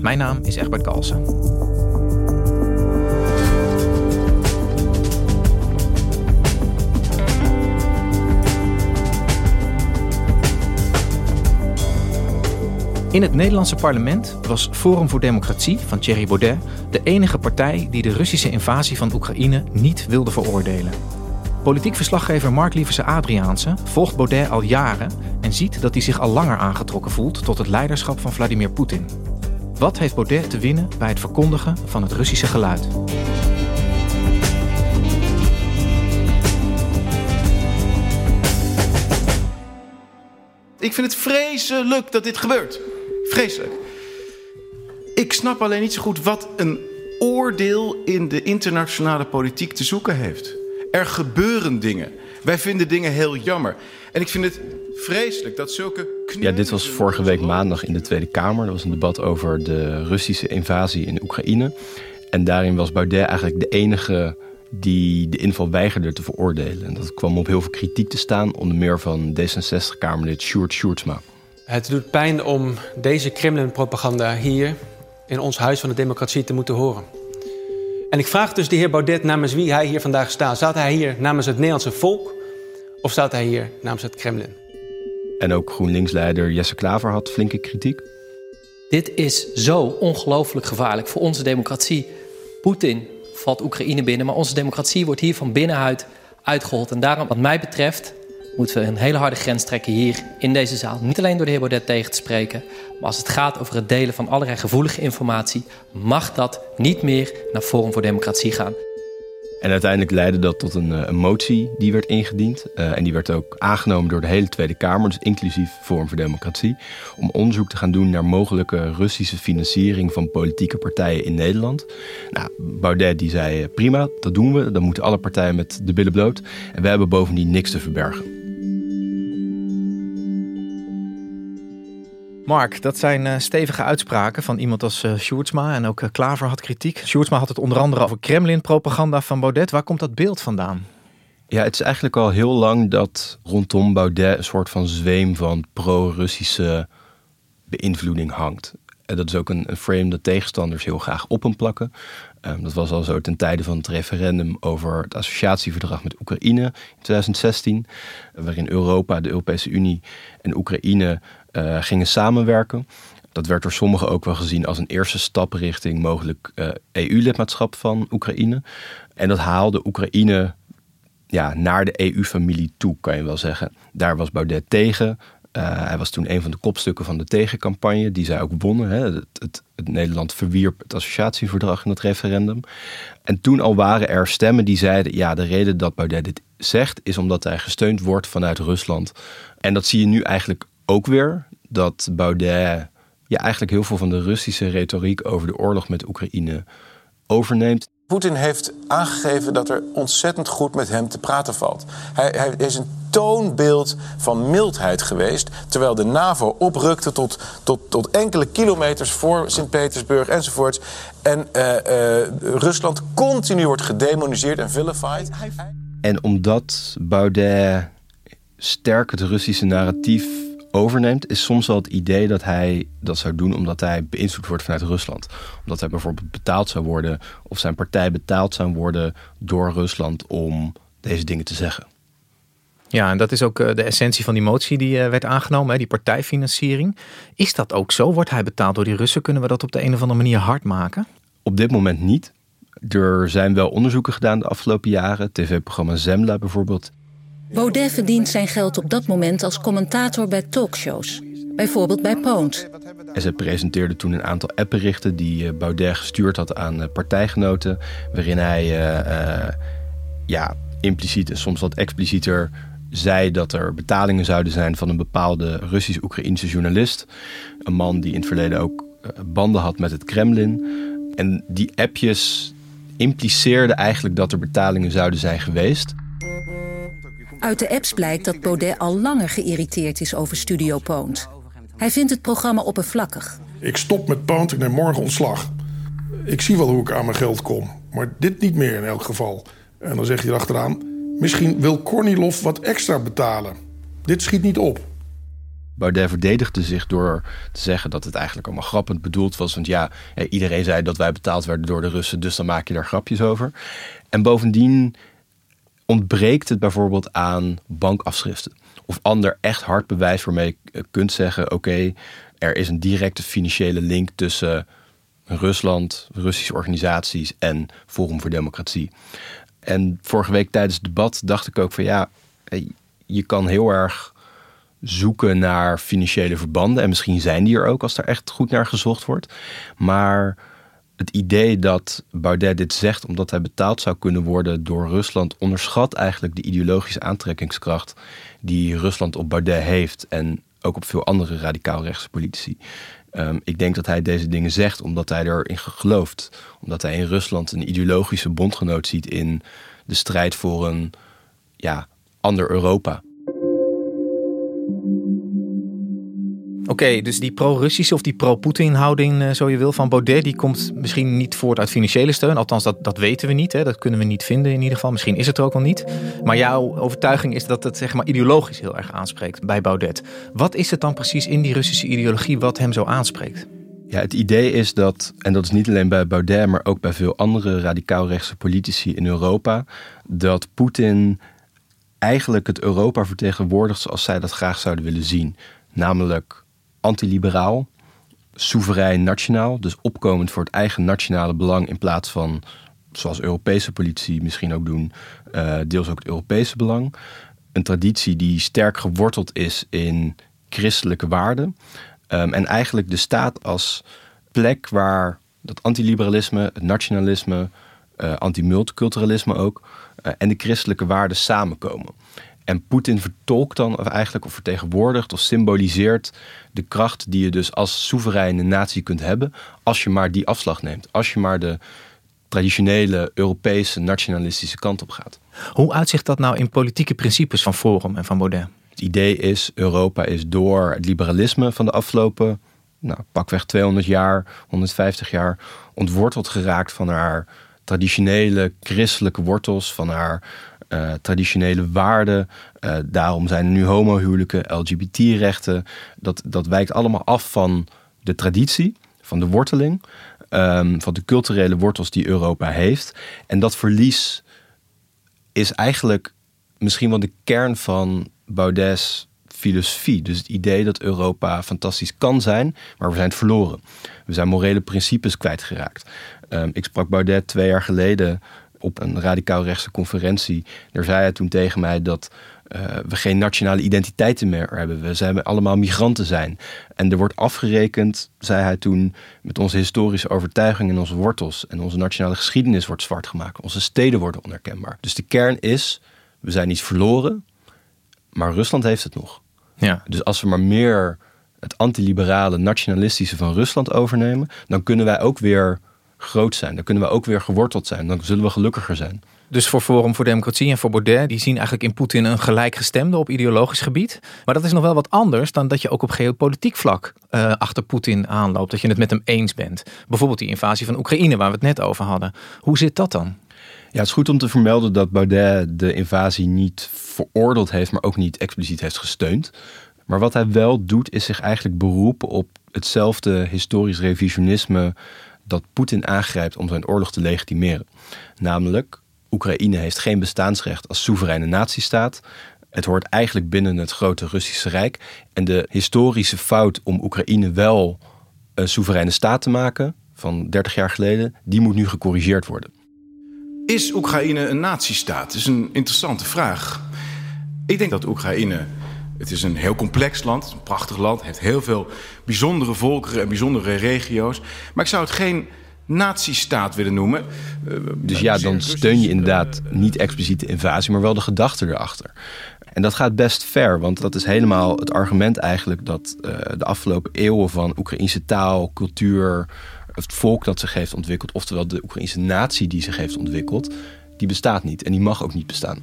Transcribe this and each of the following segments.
Mijn naam is Egbert Kalsen. In het Nederlandse parlement was Forum voor Democratie van Thierry Baudet de enige partij die de Russische invasie van Oekraïne niet wilde veroordelen. Politiek verslaggever Mark Lieverse Adriaanse volgt Baudet al jaren en ziet dat hij zich al langer aangetrokken voelt tot het leiderschap van Vladimir Poetin. Wat heeft Baudet te winnen bij het verkondigen van het Russische geluid? Ik vind het vreselijk dat dit gebeurt. Vreselijk. Ik snap alleen niet zo goed wat een oordeel in de internationale politiek te zoeken heeft. Er gebeuren dingen. Wij vinden dingen heel jammer. En ik vind het vreselijk dat zulke. Ja, dit was vorige week maandag in de Tweede Kamer. Er was een debat over de Russische invasie in Oekraïne. En daarin was Baudet eigenlijk de enige die de inval weigerde te veroordelen. En dat kwam op heel veel kritiek te staan, onder meer van D66-Kamerlid Sjoerd Sjoerdsma. Het doet pijn om deze Kremlin-propaganda hier in ons Huis van de Democratie te moeten horen. En ik vraag dus de heer Baudet namens wie hij hier vandaag staat. Staat hij hier namens het Nederlandse volk of staat hij hier namens het Kremlin? En ook GroenLinks-leider Jesse Klaver had flinke kritiek. Dit is zo ongelooflijk gevaarlijk voor onze democratie. Poetin valt Oekraïne binnen, maar onze democratie wordt hier van binnenuit uitgehold. En daarom, wat mij betreft, moeten we een hele harde grens trekken hier in deze zaal. Niet alleen door de heer Baudet tegen te spreken, maar als het gaat over het delen van allerlei gevoelige informatie, mag dat niet meer naar Forum voor Democratie gaan. En uiteindelijk leidde dat tot een, een motie die werd ingediend. Uh, en die werd ook aangenomen door de hele Tweede Kamer, dus inclusief Forum voor Democratie. Om onderzoek te gaan doen naar mogelijke Russische financiering van politieke partijen in Nederland. Nou, Baudet die zei prima, dat doen we. Dan moeten alle partijen met de billen bloot. En we hebben bovendien niks te verbergen. Mark, dat zijn uh, stevige uitspraken van iemand als uh, en ook uh, Klaver had kritiek. Sjoerdsma had het onder andere over Kremlin-propaganda van Baudet. Waar komt dat beeld vandaan? Ja, het is eigenlijk al heel lang dat rondom Baudet een soort van zweem van pro-Russische beïnvloeding hangt. En dat is ook een, een, frame dat tegenstanders heel graag op hem plakken. Um, dat was al zo ten tijde van het referendum over het associatieverdrag met Oekraïne in 2016. Waarin Europa, de Europese Unie en Oekraïne uh, gingen samenwerken. Dat werd door sommigen ook wel gezien als een eerste stap richting mogelijk EU-lidmaatschap van Oekraïne. En dat haalde Oekraïne ja, naar de EU-familie toe, kan je wel zeggen. Daar was Baudet tegen. Uh, hij was toen een van de kopstukken van de tegencampagne, die zij ook wonnen. Hè. Het, het, het, Nederland verwierp het associatieverdrag in het referendum. En toen al waren er stemmen die zeiden: ja, de reden dat Baudet dit zegt, is omdat hij gesteund wordt vanuit Rusland. En dat zie je nu eigenlijk ook weer. Dat Baudet ja, eigenlijk heel veel van de Russische retoriek over de oorlog met Oekraïne overneemt. Poetin heeft aangegeven dat er ontzettend goed met hem te praten valt. Hij, hij, is een toonbeeld van mildheid geweest. Terwijl de NAVO oprukte tot, tot, tot enkele kilometers voor Sint-Petersburg enzovoorts. En uh, uh, Rusland continu wordt gedemoniseerd en vilified. En omdat Baudet sterk het Russische narratief overneemt, is soms wel het idee dat hij dat zou doen omdat hij beïnvloed wordt vanuit Rusland. Omdat hij bijvoorbeeld betaald zou worden of zijn partij betaald zou worden door Rusland om deze dingen te zeggen. Ja, en dat is ook de essentie van die motie die werd aangenomen, die partijfinanciering. Is dat ook zo? Wordt hij betaald door die Russen? Kunnen we dat op de een of andere manier hard maken? Op dit moment niet. Er zijn wel onderzoeken gedaan de afgelopen jaren. TV-programma Zemla bijvoorbeeld. Baudet verdient zijn geld op dat moment als commentator bij talkshows. Bijvoorbeeld bij Poont. En ze presenteerde toen een aantal appberichten die eh, Baudet gestuurd had aan eh, partijgenoten. Waarin hij uh, ja, impliciet en soms wat explicieter zei dat er betalingen zouden zijn van een bepaalde Russisch-Oekraïnse journalist. Een man die in het verleden ook banden had met het Kremlin. En die appjes impliceerden eigenlijk dat er betalingen zouden zijn geweest. Uit de apps blijkt dat Baudet al langer geïrriteerd is over Studio Poont. Hij vindt het programma oppervlakkig. Ik stop met Poont, ik neem morgen ontslag. Ik zie wel hoe ik aan mijn geld kom, maar dit niet meer in elk geval. En dan zeg je erachteraan, misschien wil Kornilov wat extra betalen. Dit schiet niet op. Baudet verdedigde zich door te zeggen dat het eigenlijk allemaal grappend bedoeld was. Want ja, iedereen zei dat wij betaald werden door de Russen, dus dan maak je daar grapjes over. En bovendien ontbreekt het bijvoorbeeld aan bankafschriften. Of ander echt hard bewijs waarmee je kunt zeggen: oké, er is een directe financiële link tussen Rusland, Russische organisaties en Forum voor Democratie. En vorige week tijdens het debat dacht ik ook van ja, je kan heel erg zoeken naar financiële verbanden. En misschien zijn die er ook als er echt goed naar gezocht wordt. Maar het idee dat Baudet dit zegt omdat hij betaald zou kunnen worden door Rusland onderschat eigenlijk de ideologische aantrekkingskracht die Rusland op Baudet heeft en ook op veel andere radicaal-rechtse politici. Ehm, ik denk dat hij deze dingen zegt omdat hij erin gelooft. Omdat hij in Rusland een ideologische bondgenoot ziet in de strijd voor een ja, ander Europa. Oké, dus die pro-Russische of die pro-Poetin houding, uh, zo je wil, van Baudet, die komt misschien niet voort uit financiële steun. Althans, dat, dat weten we niet. Hè. Dat kunnen we niet vinden in ieder geval. Misschien is het er ook al niet. Maar jouw overtuiging is dat het zeg maar, ideologisch heel erg aanspreekt bij Baudet. Wat is het dan precies in die Russische ideologie wat hem zo aanspreekt? Ja, het idee is dat, en dat is niet alleen bij Baudet, maar ook bij veel andere radicaal-rechtse politici in Europa, dat Poetin eigenlijk het Europa vertegenwoordigt zoals zij dat graag zouden willen zien. Namelijk antiliberaal, soeverein nationaal, dus opkomend voor het eigen nationale belang in plaats van, zoals Europese politici misschien ook doen, uh, deels ook het Europese belang. Een traditie die sterk geworteld is in christelijke waarden. Um, en eigenlijk de staat als plek waar dat antiliberalisme, het nationalisme, uh, anti-multiculturalisme ook, uh, en de christelijke waarden samenkomen. En Poetin vertolkt dan of eigenlijk of vertegenwoordigt of symboliseert de kracht die je dus als soevereine natie kunt hebben als je maar die afslag neemt. Als je maar de traditionele Europese nationalistische kant op gaat. Hoe uitzicht dat nou in politieke principes van Forum en van Baudet? Het idee is, Europa is door het liberalisme van de afgelopen nou, pakweg 200 jaar, 150 jaar, ontworteld geraakt van haar traditionele christelijke wortels, van haar uh, traditionele waarden. Uh, daarom zijn er nu homohuwelijken, LGBT-rechten. Dat, dat wijkt allemaal af van de traditie, van de worteling, um, van de culturele wortels die Europa heeft. En dat verlies is eigenlijk misschien wel de kern van Baudet's filosofie. Dus het idee dat Europa fantastisch kan zijn, maar we zijn het verloren. We zijn morele principes kwijtgeraakt. Um, ik sprak Baudet twee jaar geleden op een radicaal rechtse conferentie. Daar zei hij toen tegen mij dat uh, we geen nationale identiteiten meer hebben. We zijn allemaal migranten zijn. En er wordt afgerekend, zei hij toen, met onze historische overtuigingen en onze wortels. En onze nationale geschiedenis wordt zwart gemaakt. Onze steden worden onherkenbaar. Dus de kern is, we zijn niet verloren, maar Rusland heeft het nog. Ja. Dus als we maar meer het antiliberale, nationalistische van Rusland overnemen, dan kunnen wij ook weer groot zijn. Dan kunnen we ook weer geworteld zijn. Dan zullen we gelukkiger zijn. Dus voor Forum voor Democratie en voor Baudet, die zien eigenlijk in Poetin een gelijkgestemde op ideologisch gebied. Maar dat is nog wel wat anders dan dat je ook op geopolitiek vlak uh, achter Poetin aanloopt. Dat je het met hem eens bent. Bijvoorbeeld die invasie van Oekraïne, waar we het net over hadden. Hoe zit dat dan? Ja, het is goed om te vermelden dat Baudet de invasie niet veroordeeld heeft, maar ook niet expliciet heeft gesteund. Maar wat hij wel doet, is zich eigenlijk beroepen op hetzelfde historisch revisionisme dat Poetin aangrijpt om zijn oorlog te legitimeren. Namelijk, Oekraïne heeft geen bestaansrecht als soevereine natiestaat. Het hoort eigenlijk binnen het grote Russische Rijk. En de historische fout om Oekraïne wel een soevereine staat te maken, van 30 jaar geleden, die moet nu gecorrigeerd worden. Is Oekraïne een natiestaat? Dat is een interessante vraag. Ik denk dat Oekraïne. Het is een heel complex land, een prachtig land, heeft heel veel bijzondere volkeren en bijzondere regio's. Maar ik zou het geen natiestaat willen noemen. Dus ja, dan steun je inderdaad niet expliciet de invasie, maar wel de gedachte erachter. En dat gaat best ver, want dat is helemaal het argument eigenlijk dat uh, de afgelopen eeuwen van Oekraïnse taal, cultuur, het volk dat zich heeft ontwikkeld, oftewel de Oekraïnse natie die zich heeft ontwikkeld, die bestaat niet en die mag ook niet bestaan.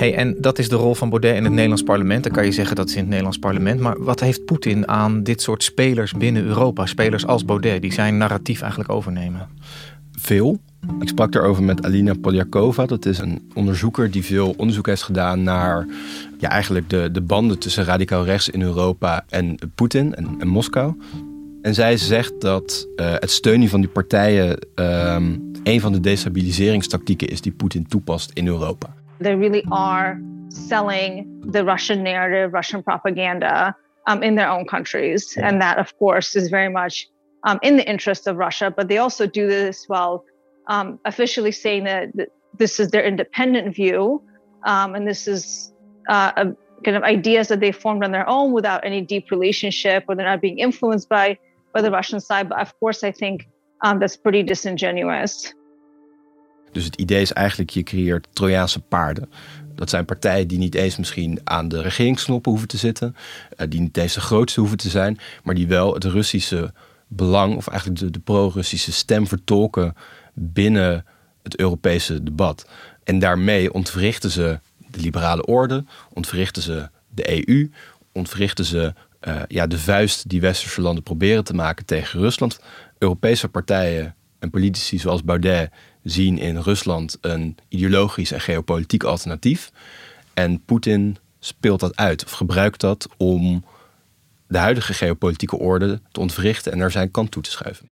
Hey, en dat is de rol van Baudet in het Nederlands parlement. Dan kan je zeggen dat is in het Nederlands parlement. Maar wat heeft Poetin aan dit soort spelers binnen Europa? Spelers als Baudet, die zijn narratief eigenlijk overnemen. Veel. Ik sprak daarover met Alina Polyakova. Dat is een onderzoeker die veel onderzoek heeft gedaan naar ja, eigenlijk de, de banden tussen radicaal rechts in Europa en Poetin en, Moskou. En zij zegt dat uh, het steunen van die partijen um, een van de destabiliseringstactieken is die Poetin toepast in Europa. They really are selling the Russian narrative, Russian propaganda um, in their own countries. And that, of course, is very much um, in the interest of Russia. But they also do this while um, officially saying that this is their independent view. Um, and this is uh, a, kind of ideas that they formed on their own without any deep relationship or they're not being influenced by, by the Russian side. But of course, I think um, that's pretty disingenuous. Dus het idee is eigenlijk, je creëert Trojaanse paarden. Dat zijn partijen die niet eens misschien aan de regeringsknoppen hoeven te zitten, eh, die niet eens de grootste hoeven te zijn, maar die wel het Russische belang, of eigenlijk de, pro-Russische stem vertolken binnen het Europese debat. En daarmee ontwrichten ze de liberale orde, ontwrichten ze de EU, ontwrichten ze uh, ja, de vuist die westerse landen proberen te maken tegen Rusland. Europese partijen en politici zoals Baudet zien in Rusland een ideologisch en geopolitiek alternatief. En Poetin speelt dat uit of gebruikt dat om de huidige geopolitieke orde te ontwrichten en naar zijn kant toe te schuiven.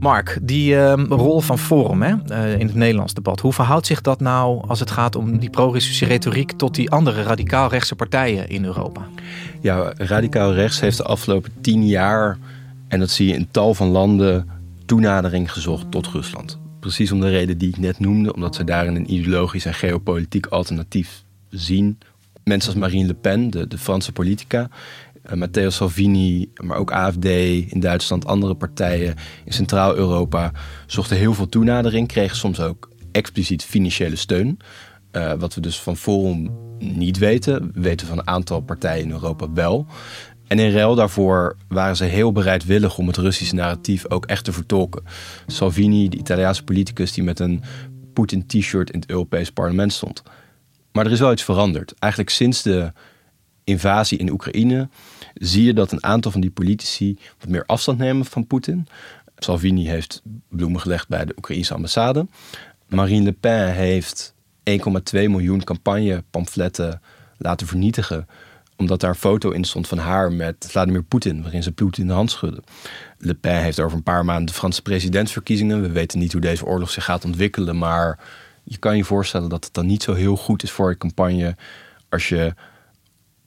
Mark, die uh, rol van Forum hè, uh, in het Nederlands debat, hoe verhoudt zich dat nou als het gaat om die pro-Russische retoriek tot die andere radicaal-rechtse partijen in Europa? Ja, radicaal rechts heeft de afgelopen tien jaar, en dat zie je in tal van landen, toenadering gezocht tot Rusland. Precies om de reden die ik net noemde, omdat ze daarin een ideologisch en geopolitiek alternatief zien. Mensen als Marine Le Pen, de, de Franse politica, Matteo Salvini, maar ook AFD in Duitsland, andere partijen in Centraal-Europa zochten heel veel toenadering, kregen soms ook expliciet financiële steun. Uh, wat we dus van Forum niet weten. We weten van een aantal partijen in Europa wel. En in ruil daarvoor waren ze heel bereidwillig om het Russische narratief ook echt te vertolken. Salvini, de Italiaanse politicus die met een Poetin-t-shirt in het Europees parlement stond. Maar er is wel iets veranderd. Eigenlijk sinds de invasie in Oekraïne zie je dat een aantal van die politici wat meer afstand nemen van Poetin. Salvini heeft bloemen gelegd bij de Oekraïnse ambassade. Marine Le Pen heeft 1,2 miljoen campagnepamfletten laten vernietigen omdat daar een foto in stond van haar met Vladimir Poetin, waarin ze Poetin de hand schudden. Le Pen heeft over een paar maanden de Franse presidentsverkiezingen. We weten niet hoe deze oorlog zich gaat ontwikkelen, maar je kan je voorstellen dat het dan niet zo heel goed is voor je campagne als je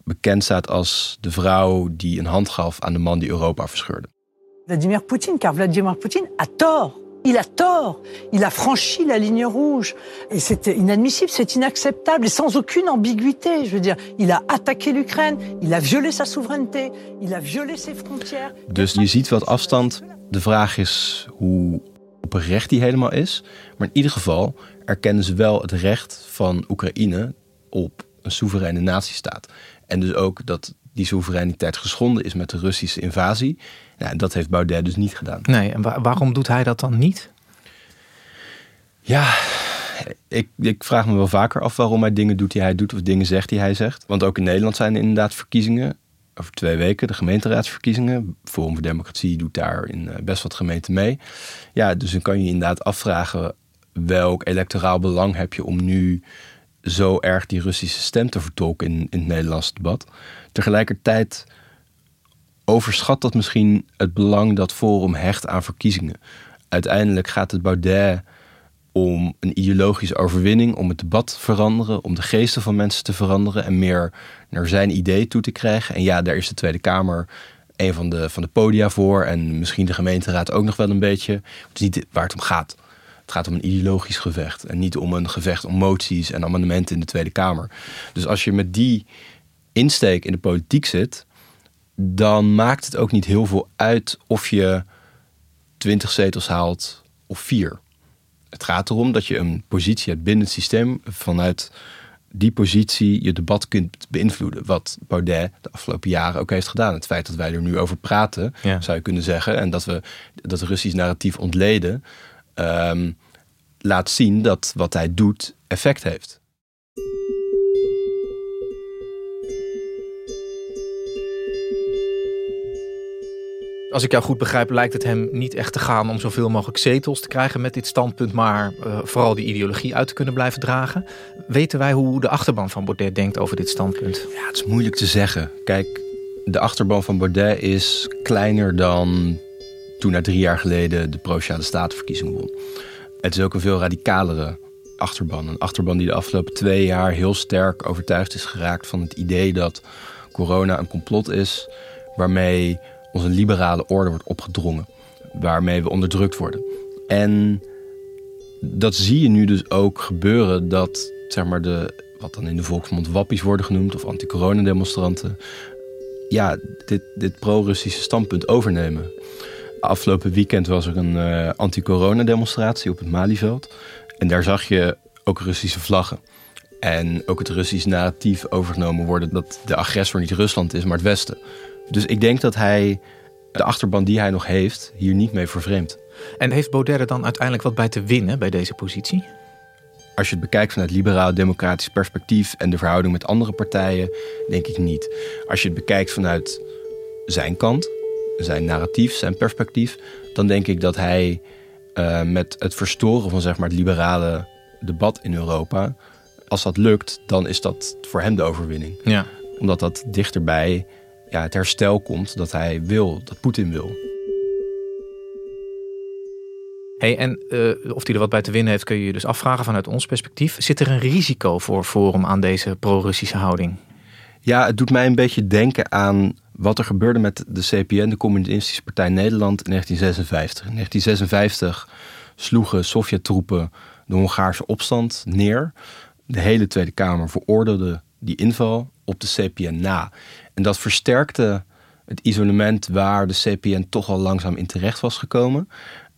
bekend staat als de vrouw die een hand gaf aan de man die Europa verscheurde. Vladimir Poutine, car Vladimir Poutine a tort. Il a tort. Il a franchi la ligne rouge. Et c'est inadmissible, c'est inacceptable et sans aucune ambiguïté. Je veux dire, il a attaqué l'Ukraine, il a violé sa souveraineté, il a violé ses frontières. Dus je ziet wat afstand. De vraag is hoe oprecht die helemaal is. Maar in ieder geval erkennen ze wel het recht van Oekraïne op een soevereine natiestaat. En dus ook dat die soevereiniteit geschonden is met de Russische invasie. Ja, dat heeft Baudet dus niet gedaan. Nee, en waarom doet hij dat dan niet? Ja, ik, ik, vraag me wel vaker af waarom hij dingen doet die hij doet of dingen zegt die hij zegt. Want ook in Nederland zijn er inderdaad verkiezingen. Over twee weken, de gemeenteraadsverkiezingen. Forum voor Democratie doet daar in eh, best wat gemeenten mee. Ja, dus dan kan je inderdaad afvragen welk electoraal belang heb je om nu zo erg die Russische stem te vertolken in, in het Nederlands debat. Tegelijkertijd overschat dat misschien het belang dat Forum hecht aan verkiezingen. Uiteindelijk gaat het Baudet om een ideologische overwinning, om het debat te veranderen, om de geesten van mensen te veranderen en meer naar zijn idee toe te krijgen. En ja, daar is de Tweede Kamer een van de, van de podia voor en misschien de gemeenteraad ook nog wel een beetje. Het is niet waar het om gaat. Het gaat om een ideologisch gevecht en niet om een gevecht om moties en amendementen in de Tweede Kamer. Dus als je met die insteek in de politiek zit, dan maakt het ook niet heel veel uit of je 20 zetels haalt of vier. Het gaat erom dat je een positie hebt binnen het systeem vanuit die positie je debat kunt beïnvloeden. Wat Baudet de afgelopen jaren ook heeft gedaan. Het feit dat wij er nu over praten, zou je kunnen zeggen. En dat we dat Russisch narratief ontleden. Ehm, laat zien dat wat hij doet effect heeft. Als ik jou goed begrijp, lijkt het hem niet echt te gaan om zoveel mogelijk zetels te krijgen met dit standpunt, maar uh, vooral die ideologie uit te kunnen blijven dragen. Weten wij hoe de achterban van Baudet denkt over dit standpunt? Ja, het is moeilijk te zeggen. Kijk, de achterban van Baudet is kleiner dan toen na drie jaar geleden de Provinciale Statenverkiezing won. Het is ook een veel radicalere achterban. Een achterban die de afgelopen twee jaar heel sterk overtuigd is geraakt van het idee dat corona een complot is waarmee onze liberale orde wordt opgedrongen. Waarmee we onderdrukt worden. En dat zie je nu dus ook gebeuren dat zeg maar de, wat dan in de volksmond wappies worden genoemd of anti-coronademonstranten, ja, dit, dit pro-Russische standpunt overnemen. Afgelopen weekend was er een uh, anti-corona-demonstratie op het Malieveld. En daar zag je ook Russische vlaggen. En ook het Russisch narratief overgenomen worden dat de agressor niet Rusland is, maar het Westen. Dus ik denk dat hij de achterban die hij nog heeft, hier niet mee vervreemdt. En heeft Baudet er dan uiteindelijk wat bij te winnen bij deze positie? Als je het bekijkt vanuit liberaal-democratisch perspectief en de verhouding met andere partijen, denk ik niet. Als je het bekijkt vanuit zijn kant, zijn narratief, zijn perspectief, dan denk ik dat hij uh, met het verstoren van zeg maar, het liberale debat in Europa, als dat lukt, dan is dat voor hem de overwinning. Ja. Omdat dat dichterbij ja, het herstel komt dat hij wil, dat Poetin wil. Hey, en uh, of hij er wat bij te winnen heeft, kun je je dus afvragen vanuit ons perspectief. Zit er een risico voor Forum aan deze pro-Russische houding? Ja, het doet mij een beetje denken aan wat er gebeurde met de CPN, de Communistische Partij Nederland, in 1956. In 1956 sloegen Sovjet-troepen de Hongaarse opstand neer. De hele Tweede Kamer veroordeelde die inval op de CPN na. En dat versterkte het isolement waar de CPN toch al langzaam in terecht was gekomen.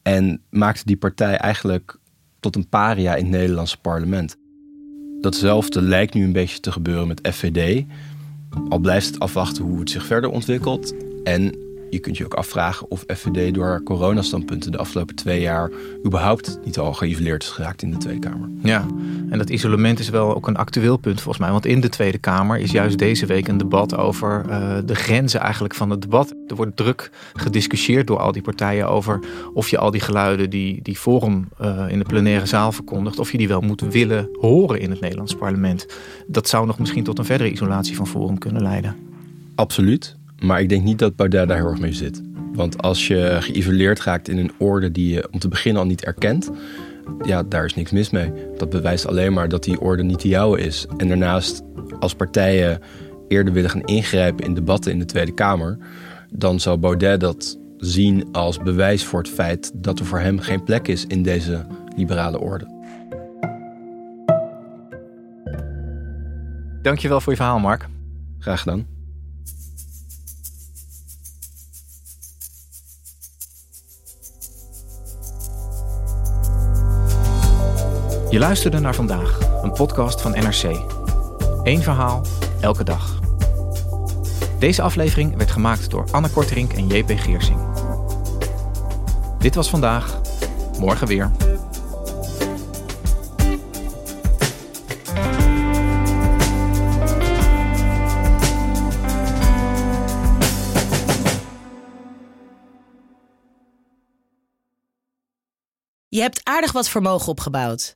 En maakte die partij eigenlijk tot een paria in het Nederlandse parlement. Datzelfde lijkt nu een beetje te gebeuren met FVD. Al blijft het afwachten hoe het zich verder ontwikkelt. En je kunt je ook afvragen of FVD door coronastandpunten de afgelopen twee jaar überhaupt niet al geïsoleerd is geraakt in de Tweede Kamer. Ja, en dat isolement is wel ook een actueel punt volgens mij. Want in de Tweede Kamer is juist deze week een debat over uh, de grenzen eigenlijk van het debat. Er wordt druk gediscussieerd door al die partijen over of je al die geluiden die, die Forum uh, in de plenaire zaal verkondigt, of je die wel moet willen horen in het Nederlands parlement. Dat zou nog misschien tot een verdere isolatie van Forum kunnen leiden. Absoluut. Maar ik denk niet dat Baudet daar heel erg mee zit. Want als je geïsoleerd raakt in een orde die je om te beginnen al niet erkent, ja, daar is niks mis mee. Dat bewijst alleen maar dat die orde niet de jouwe is. En daarnaast, als partijen eerder willen gaan ingrijpen in debatten in de Tweede Kamer, dan zou Baudet dat zien als bewijs voor het feit dat er voor hem geen plek is in deze liberale orde. Dankjewel voor je verhaal, Mark. Graag gedaan. Je luisterde naar vandaag, een podcast van NRC. Eén verhaal, elke dag. Deze aflevering werd gemaakt door Anne Korterink en JP Geersing. Dit was vandaag, morgen weer. Je hebt aardig wat vermogen opgebouwd.